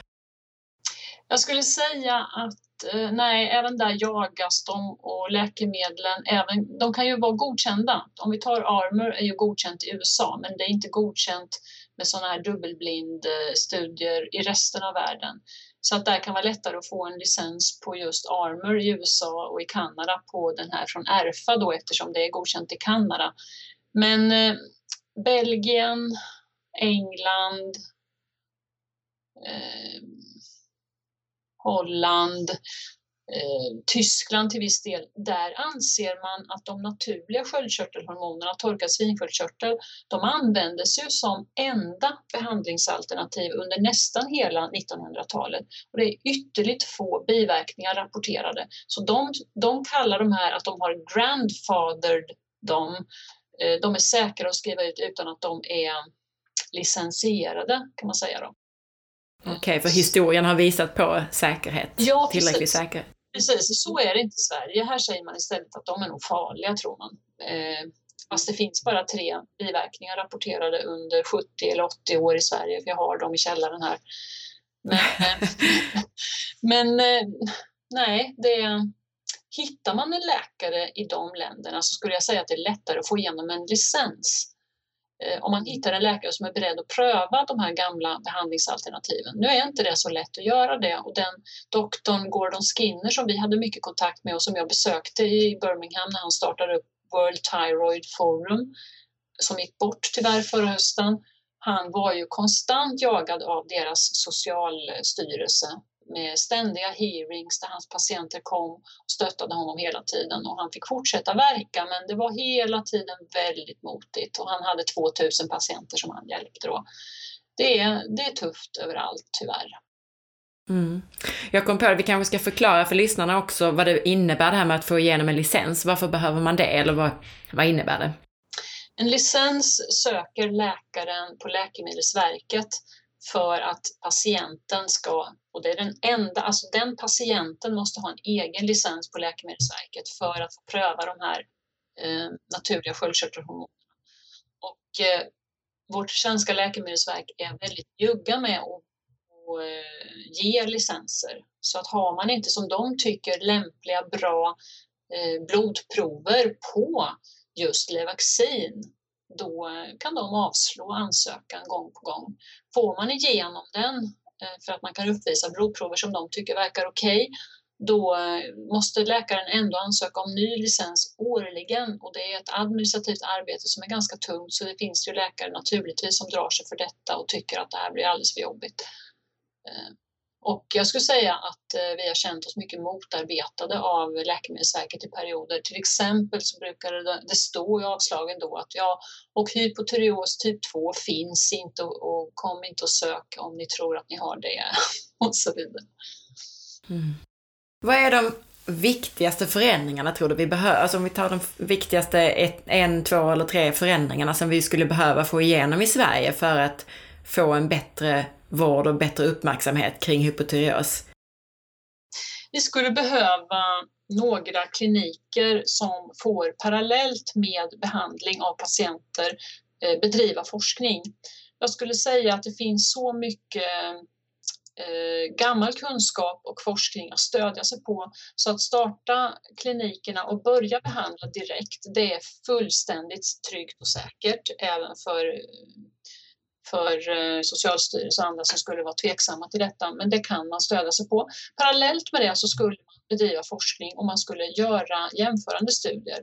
Jag skulle säga att eh, nej, även där jagas de och läkemedlen, även, de kan ju vara godkända. Om vi tar Armor är ju godkänt i USA, men det är inte godkänt med sådana här dubbelblindstudier eh, i resten av världen. Så att där kan vara lättare att få en licens på just Armor i USA och i Kanada på den här från ERFA då eftersom det är godkänt i Kanada. Men eh, Belgien, England, eh, Holland, eh, Tyskland till viss del, där anser man att de naturliga sköldkörtelhormonerna, torkad svinsköldkörtel, de användes ju som enda behandlingsalternativ under nästan hela 1900-talet. Och det är ytterligt få biverkningar rapporterade. Så de, de kallar de här att de har grandfathered dem. Eh, de är säkra att skriva ut utan att de är licensierade kan man säga då. Okej, okay, för historien har visat på säkerhet? Ja, tillräcklig säkerhet? Precis, så är det inte i Sverige. Här säger man istället att de är nog farliga, tror man. Eh, fast det finns bara tre biverkningar rapporterade under 70 eller 80 år i Sverige, för jag har dem i källaren här. Men, eh, men eh, nej, det, hittar man en läkare i de länderna så skulle jag säga att det är lättare att få igenom en licens eh, om man hittar en läkare som är beredd att pröva de här gamla behandlingsalternativen. Nu är inte det så lätt att göra det och den doktorn Gordon Skinner som vi hade mycket kontakt med och som jag besökte i Birmingham när han startade upp World Thyroid Forum som gick bort tyvärr förra hösten. Han var ju konstant jagad av deras socialstyrelse med ständiga hearings där hans patienter kom och stöttade honom hela tiden och han fick fortsätta verka men det var hela tiden väldigt motigt och han hade 2000 patienter som han hjälpte då. Det är, det är tufft överallt tyvärr. Mm. Jag kom på det, vi kanske ska förklara för lyssnarna också vad det innebär det här med att få igenom en licens. Varför behöver man det eller vad, vad innebär det? En licens söker läkaren på Läkemedelsverket för att patienten ska, och det är den enda, alltså den patienten måste ha en egen licens på Läkemedelsverket för att få pröva de här eh, naturliga sköldkörtelhormonerna. Och eh, vårt svenska läkemedelsverk är väldigt njugga med att och, eh, ge licenser. Så att har man inte som de tycker lämpliga, bra eh, blodprover på just Levaxin då kan de avslå ansökan gång på gång. Får man igenom den eh, för att man kan uppvisa blodprover som de tycker verkar okej, okay, då eh, måste läkaren ändå ansöka om ny licens årligen och det är ett administrativt arbete som är ganska tungt så det finns ju läkare naturligtvis som drar sig för detta och tycker att det här blir alldeles för jobbigt. Eh, och jag skulle säga att eh, vi har känt oss mycket motarbetade av Läkemedelsverket i perioder. Till exempel så brukar det, det stå i avslagen då att ja, och hypotyreos typ 2 finns inte och, och kom inte och sök om ni tror att ni har det och så vidare. Mm. Vad är de viktigaste förändringarna tror du vi behöver? Alltså om vi tar de viktigaste ett, en, två eller tre förändringarna som vi skulle behöva få igenom i Sverige för att få en bättre vård och bättre uppmärksamhet kring hypotyreos? Vi skulle behöva några kliniker som får parallellt med behandling av patienter eh, bedriva forskning. Jag skulle säga att det finns så mycket eh, gammal kunskap och forskning att stödja sig på. Så att starta klinikerna och börja behandla direkt, det är fullständigt tryggt och säkert även för eh, för eh, Socialstyrelsen och andra som skulle vara tveksamma till detta, men det kan man stödja sig på. Parallellt med det så skulle man bedriva forskning och man skulle göra jämförande studier.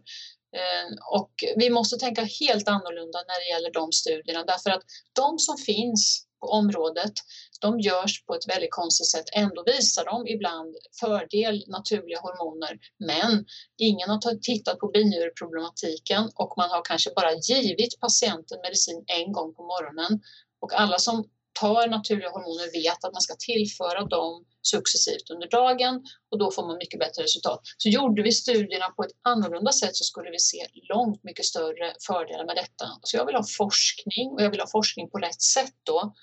Eh, och vi måste tänka helt annorlunda när det gäller de studierna därför att de som finns på området, de görs på ett väldigt konstigt sätt. Ändå visar de ibland fördel naturliga hormoner, men ingen har tittat på binjureproblematiken och man har kanske bara givit patienten medicin en gång på morgonen. Och alla som tar naturliga hormoner vet att man ska tillföra dem successivt under dagen och då får man mycket bättre resultat. Så gjorde vi studierna på ett annorlunda sätt så skulle vi se långt mycket större fördelar med detta. Så jag vill ha forskning och jag vill ha forskning på rätt sätt då.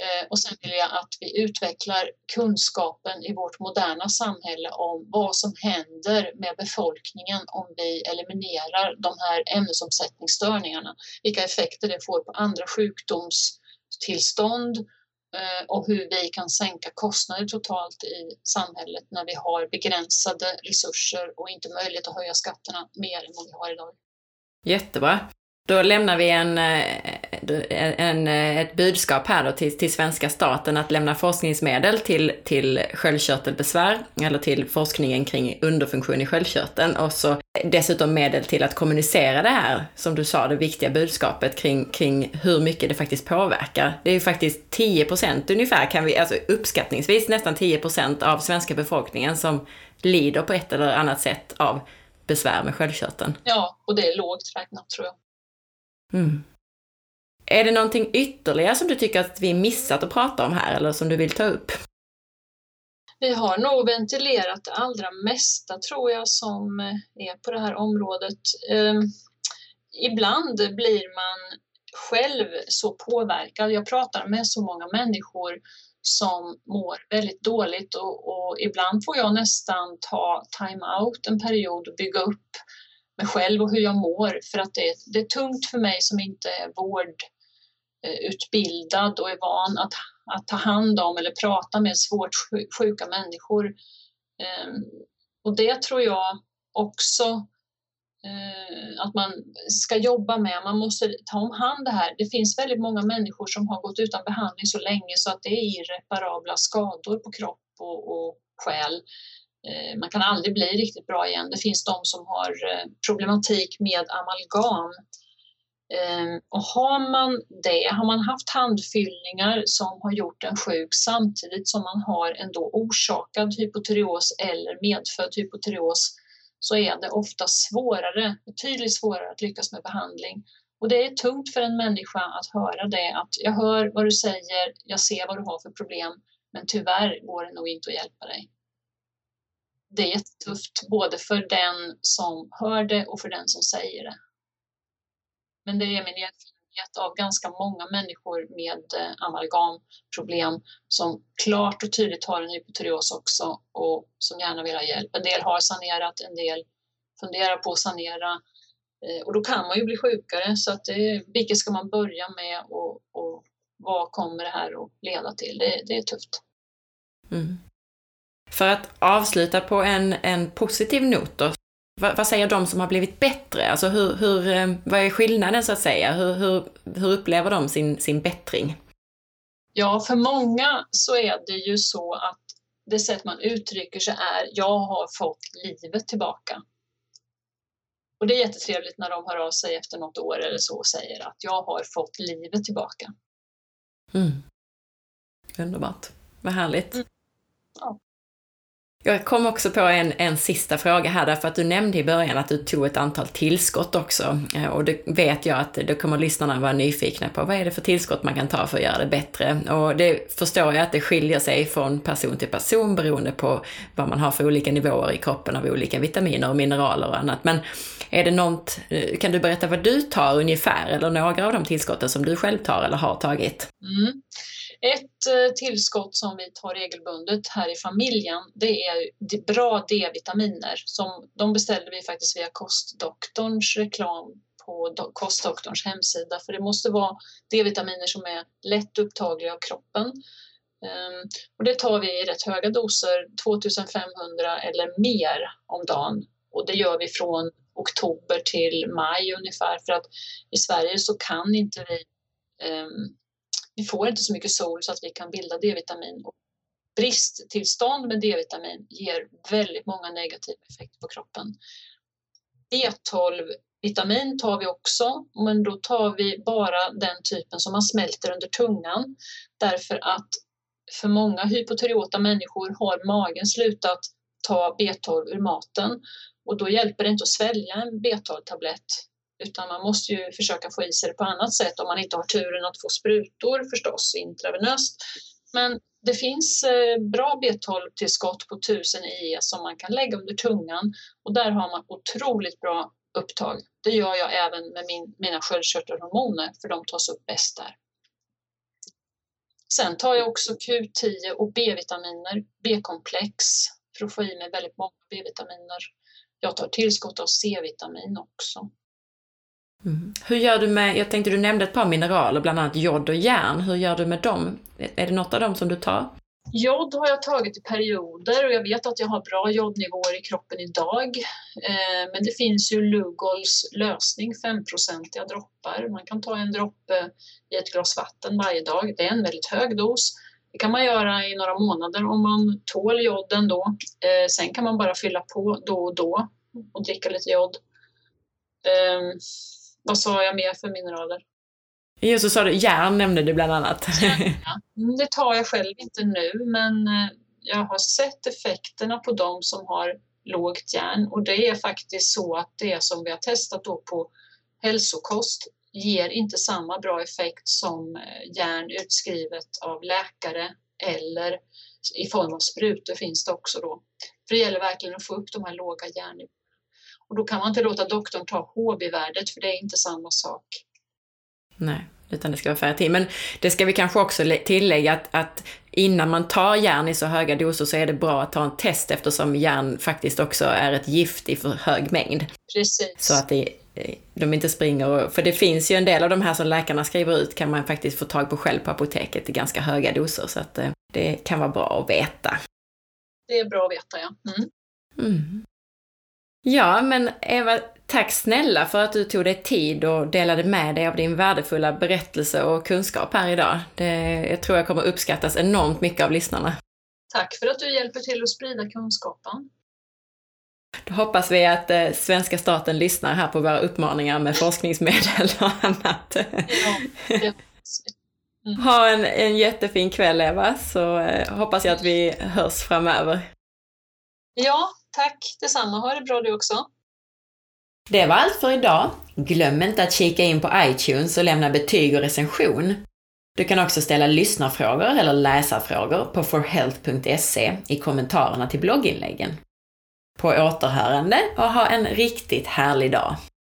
Eh, och sen vill jag att vi utvecklar kunskapen i vårt moderna samhälle om vad som händer med befolkningen om vi eliminerar de här ämnesomsättningsstörningarna. Vilka effekter det får på andra sjukdoms tillstånd eh, och hur vi kan sänka kostnader totalt i samhället när vi har begränsade resurser och inte möjlighet att höja skatterna mer än vad vi har idag. Jättebra. Då lämnar vi en, eh, en, eh, ett budskap här då till, till svenska staten att lämna forskningsmedel till, till sköldkörtelbesvär, eller till forskningen kring underfunktion i sköldkörteln och så dessutom medel till att kommunicera det här, som du sa, det viktiga budskapet kring, kring hur mycket det faktiskt påverkar. Det är ju faktiskt 10% ungefär, kan vi, alltså uppskattningsvis nästan 10% av svenska befolkningen som lider på ett eller annat sätt av besvär med sköldkörteln. Ja, och det är lågt räknat tror jag. Mm. Är det någonting ytterligare som du tycker att vi missat att prata om här eller som du vill ta upp? Vi har nog ventilerat det allra mesta tror jag som är på det här området. Eh, ibland blir man själv så påverkad. Jag pratar med så många människor som mår väldigt dåligt och, och ibland får jag nästan ta time-out en period och bygga upp mig själv och hur jag mår för att det, det är tungt för mig som inte är vårdutbildad och är van att, att ta hand om eller prata med svårt sjuka människor. Ehm, och det tror jag också eh, att man ska jobba med. Man måste ta om hand det här. Det finns väldigt många människor som har gått utan behandling så länge så att det är irreparabla skador på kropp och, och själ. Eh, man kan aldrig bli riktigt bra igen. Det finns de som har eh, problematik med amalgam. Eh, och har man det, har man haft handfyllningar som har gjort en sjuk samtidigt som man har en då orsakad hypotyreos eller medfödd hypotyreos så är det ofta svårare, betydligt svårare att lyckas med behandling. Och det är tungt för en människa att höra det, att jag hör vad du säger, jag ser vad du har för problem, men tyvärr går det nog inte att hjälpa dig. Det är jättetufft både för den som hör det och för den som säger det. Men det är min erfarenhet av ganska många människor med eh, amalgamproblem som klart och tydligt har en hypotyreos också och som gärna vill ha hjälp. En del har sanerat, en del funderar på att sanera eh, och då kan man ju bli sjukare så att det, vilket ska man börja med och, och vad kommer det här att leda till? Det, det är tufft. Mm. För att avsluta på en, en positiv not då, vad, vad, säger de som har blivit bättre? Alltså hur, hur, eh, vad är skillnaden så att säga? Hur, hur, hur upplever de sin, sin bättring? Ja, för många så är det ju så att det sätt man uttrycker sig är jag har fått livet tillbaka. Och det är jättetrevligt när de hör av sig efter något år eller så och säger att jag har fått livet tillbaka. Mm. Underbart. Vad härligt. Mm. Ja. Jag kom också på en, en sista fråga här, därför att du nämnde i början att du tog ett antal tillskott också. Eh, och det vet jag att då kommer lyssnarna vara nyfikna på. Vad är det för tillskott man kan ta för att göra det bättre? Och det förstår jag att det skiljer sig från person till person beroende på vad man har för olika nivåer i kroppen av olika vitaminer och mineraler och annat. Men är det något, eh, kan du berätta vad du tar ungefär, eller några av de tillskotten som du själv tar eller har tagit? Mm. Ett eh, tillskott som vi tar regelbundet här i familjen, det är bra D-vitaminer. Som, de beställde vi faktiskt via Kostdoktorns reklam på Kostdoktorns hemsida, för det måste vara D-vitaminer som är lätt upptagliga av kroppen. Ehm, och det tar vi i rätt höga doser, 2500 eller mer om dagen. Och det gör vi från oktober till maj ungefär, för att i Sverige så kan inte vi um, vi får inte så mycket sol så att vi kan bilda D-vitamin. Bristtillstånd med D-vitamin ger väldigt många negativa effekter på kroppen. B12-vitamin tar vi också, men då tar vi bara den typen som man smälter under tungan. Därför att för många hypotyreota människor har magen slutat ta B12 ur maten och då hjälper det inte att svälja en B12-tablett utan man måste ju försöka få i sig det på annat sätt om man inte har turen att få sprutor förstås intravenöst. Men det finns eh, bra B12-tillskott på 1000 IE som man kan lägga under tungan och där har man otroligt bra upptag. Det gör jag även med min, mina sköldkörtelhormoner för de tas upp bäst där. Sen tar jag också Q10 och B-vitaminer, B-komplex för att få i mig väldigt många B-vitaminer. Jag tar tillskott av C-vitamin också. Mm. Hur gör du med, jag tänkte du nämnde ett par mineraler, bland annat jod och järn. Hur gör du med dem? Är det något av dem som du tar? Jod har jag tagit i perioder och jag vet att jag har bra jodnivåer i kroppen idag. Eh, men det finns ju Lugols lösning, 5-procentiga droppar. Man kan ta en droppe i ett glas vatten varje dag. Det är en väldigt hög dos. Det kan man göra i några månader om man tål joden då. Eh, sen kan man bara fylla på då och då och dricka lite jod. Vad sa jag mer för mineraler? Jo, så sa du järn nämnde du bland annat. Ja, mm, det tar jag själv inte nu, men eh, jag har sett effekterna på dem som har lågt järn och det är faktiskt så att det som vi har testat då på hälsokost ger inte samma bra effekt som eh, järn utskrivet av läkare eller i form av sprutor finns det också då. För det gäller verkligen att få upp de här låga järnnivåerna. Och då kan man inte låta doktorn ta HB-värdet för det är inte samma sak. Nej, utan det ska vara färre tid. Men det ska vi kanske också tillägga att, att innan man tar järn i så höga doser så är det bra att ta en test eftersom järn faktiskt också är ett gift i för hög mängd. Precis. Så att det, de inte springer För det finns ju en del av de här som läkarna skriver ut kan man faktiskt få tag på själv på apoteket i ganska höga doser. Så att eh, det kan vara bra att veta. Det är bra att veta, ja. Mm. Mm. Ja, men Eva, tack snälla för att du tog dig tid och delade med dig av din värdefulla berättelse och kunskap här idag. Det, jag tror jag kommer uppskattas enormt mycket av lyssnarna. Tack för att du hjälper till att sprida kunskapen. Då hoppas vi att eh, svenska staten lyssnar här på våra uppmaningar med forskningsmedel och annat. Ja, Mm. Ha en, en jättefin kväll Eva, så eh, hoppas jag att vi hörs framöver. Ja, tack detsamma. Ha det bra du också. Det var allt för idag. Glöm inte att kika in på iTunes och lämna betyg och recension. Du kan också ställa lyssnarfrågor eller läsarfrågor på forhealth.se i kommentarerna till blogginläggen. På återhörande och ha en riktigt härlig dag!